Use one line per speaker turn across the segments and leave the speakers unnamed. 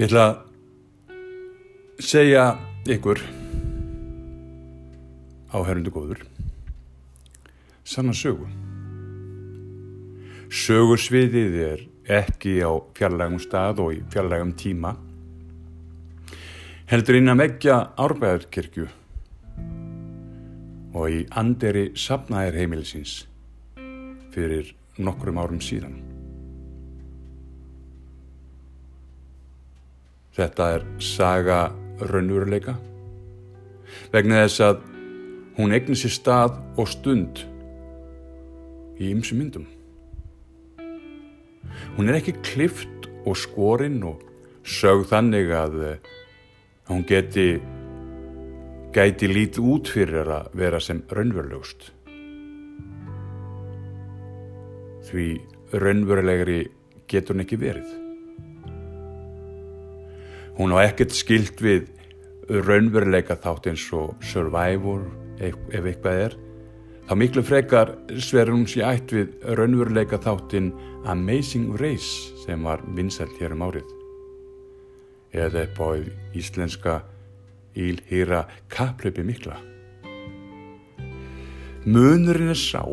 Ég ætla að segja ykkur áherundu góður sanna sögu. Sögursviðið er ekki á fjarlægum stað og í fjarlægum tíma. Heldur inn að vekja árbæðarkirkju og í anderi sapnaðir heimilisins fyrir nokkrum árum síðan. Þetta er saga raunveruleika vegna þess að hún eignir sér stað og stund í ymsu myndum. Hún er ekki klift og skorinn og sög þannig að hún geti gæti lítið út fyrir að vera sem raunverulegust. Því raunverulegri getur hún ekki verið. Hún á ekkert skilt við raunveruleika þátt eins og Survivor ef eitthvað er. Þá miklu frekar sverður hún sér ætt við raunveruleika þáttinn Amazing Race sem var vinsælt hér um árið. Eða upp á íslenska ílhýra kaplöpi mikla. Munurinn er sá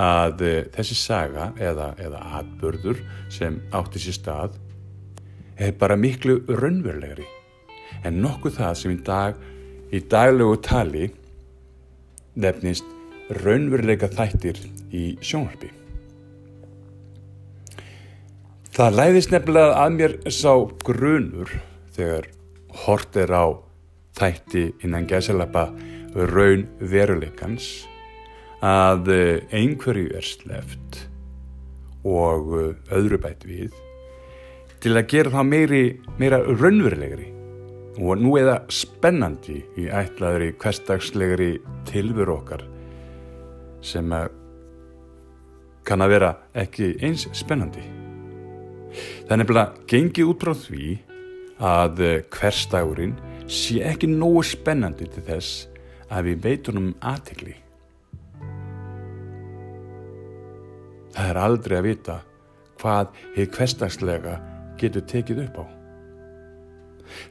að þessi saga eða, eða atbörður sem átti sér stað er bara miklu raunverulegri en nokkuð það sem í dag í daglegu tali nefnist raunveruleika þættir í sjónharpi. Það læðist nefnilega að mér sá grunur þegar hort er á þætti innan gæsalappa raun veruleikans að einhverju er sleft og öðru bætt við til að gera það meiri, meira raunverulegri og nú eða spennandi í ætlaðri hverstagslegri tilveru okkar sem að kann að vera ekki eins spennandi. Það er nefnilega gengið út frá því að hverstagurinn sé ekki nógu spennandi til þess að við veitunum aðtegli. Það er aldrei að vita hvað hefur hverstagslega getur tekið upp á.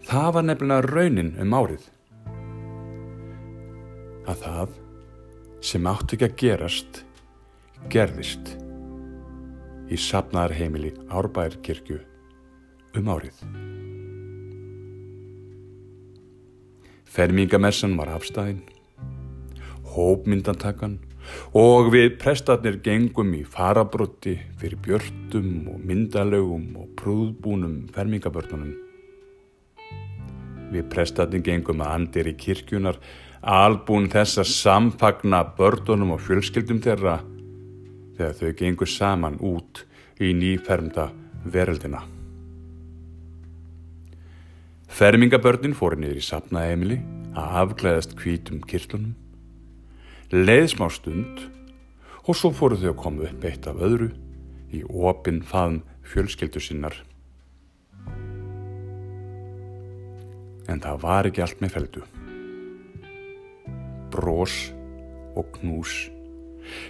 Það var nefnilega raunin um árið. Að það sem átti ekki að gerast, gerðist í sapnaðarheimili Árbæðarkirkju um árið. Fermingamessan var afstæðin, hópmyndantakan og við prestarnir gengum í farabrotti fyrir björtum og myndalögum og prúðbúnum fermingabörnunum. Við prestarnir gengum að andir í kirkjunar albún þess að samfagna börnunum og fjölskyldum þeirra þegar þau gengur saman út í nýfermda veröldina. Fermingabörnin fóru niður í sapnaheimili að afglæðast kvítum kirtlunum leið smá stund og svo fóru þau að koma upp eitt af öðru í opinn faðum fjölskyldu sinnar. En það var ekki allt með feldu. Brós og knús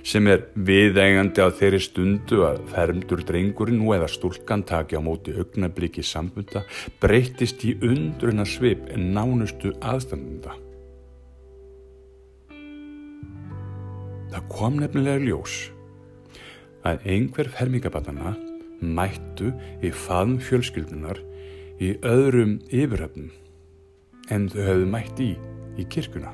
sem er viðengandi á þeirri stundu að fermdur drengurinn nú eða stúlkan taki á móti augnabliki sambunda breytist í undruna svip en nánustu aðstandunda. Það kom nefnilega ljós að einhver fermingabatana mættu í faðum fjölskyldunar í öðrum yfirhöfnum en þau höfðu mætt í í kirkuna.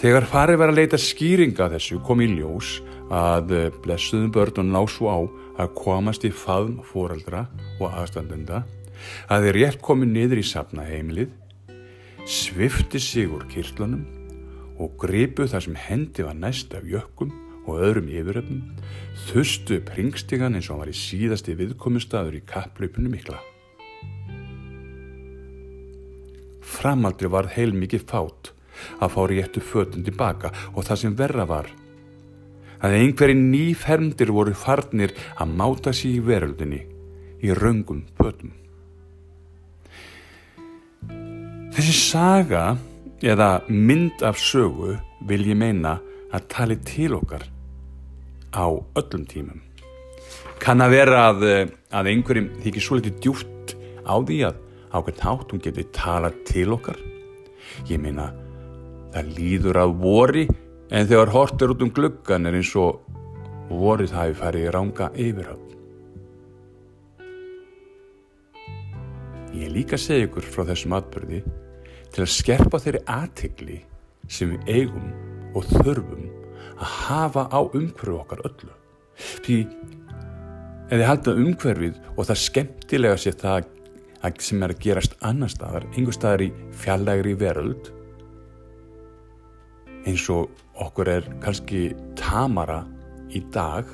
Þegar farið var að leita skýringa þessu kom í ljós að blessuðum börnun ná svo á að komast í faðum fóreldra og aðstandenda að þeir rétt komið niður í safnaheimilið, svifti sig úr kirtlunum og gripu þar sem hendi var næst af jökkum og öðrum yfiröfnum, þustu upp hringstigan eins og hann var í síðasti viðkomustadur í kapplöpunum mikla. Framaldri var heil mikið fát að fá réttu fötun tilbaka og það sem verra var að einhverji nýfermdir voru farnir að máta sér í veröldinni í raungum fötum. Þessi saga eða mynd af sögu vil ég meina að tali til okkar á öllum tímum. kann að vera að, eh, að einhverjum þykir svo litið djúft á því að ákveðt hátt hún geti talað til okkar ég meina það líður að vori en þegar hortur út um gluggan er eins og vorið hafi farið ranga yfirhöfn ég líka segja ykkur frá þessum atbyrði til að skerpa þeirri aðtegli sem við eigum og þurfum að hafa á umhverfu okkar öllu. Því ef þið halda umhverfið og það skemmtilega sé það sem er að gerast annar staðar, einhver staðar í fjallægri veröld eins og okkur er kannski tamara í dag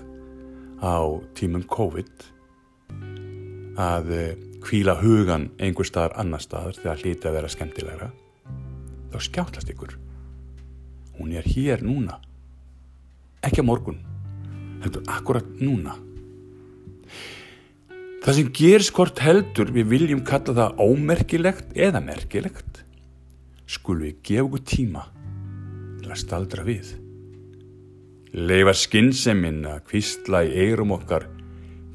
á tímum COVID að kvíla hugan einhver staðar annar staðar þegar hlýti að vera skemmtilegra þá skjáttlast ykkur. Hún er hér núna. Ekki að morgun heldur akkurat núna. Það sem ger skort heldur við viljum kalla það ómerkilegt eða merkilegt skulum við gefa okkur tíma til að staldra við. Leifa skynnseminn að kvistla í eirum okkar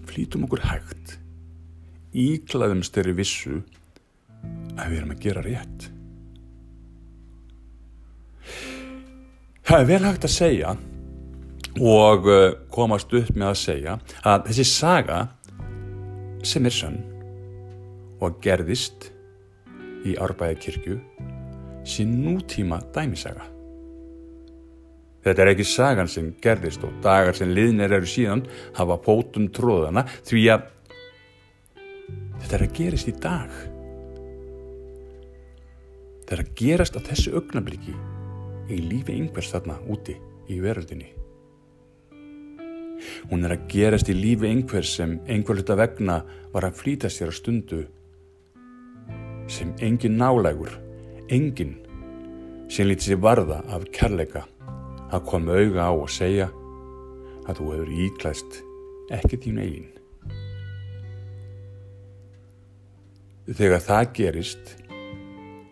flítum okkur hægt íklaðum styrir vissu að við erum að gera rétt. Það er vel hægt að segja og uh, komast upp með að segja að þessi saga sem er sann og gerðist í árbæðakirkju sín nútíma dæmisaga. Þetta er ekki sagan sem gerðist og dagar sem liðnir eru síðan hafa pótum tróðana því að þetta er að gerist í dag. Þetta er að gerast á þessu augnabliki í lífi einhvers þarna úti í veröldinni. Hún er að gerast í lífi einhver sem einhver hluta vegna var að flýta sér á stundu sem engin nálægur, engin sem lítið sér varða af kærleika að koma auga á og segja að þú hefur íklæst ekki þín eigin. Þegar það gerist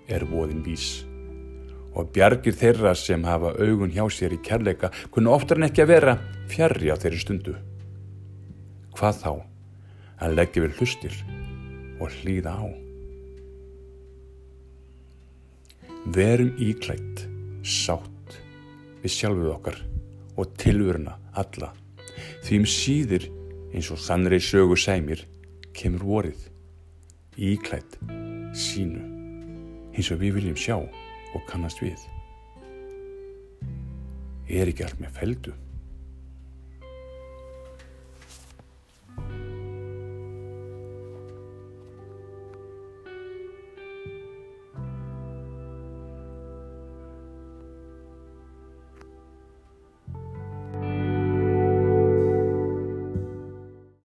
er voðin vís og bjargir þeirra sem hafa augun hjá sér í kærleika kunna oftar en ekki að vera fjarrri á þeirri stundu. Hvað þá að leggja við hlustir og hlýða á. Verum íklætt, sátt við sjálfuð okkar og tilvöruna alla. Þým síðir eins og sannrei sögu sæmir kemur vorið, íklætt sínu eins og við viljum sjá og kannast við. Er ekki allt með feldu?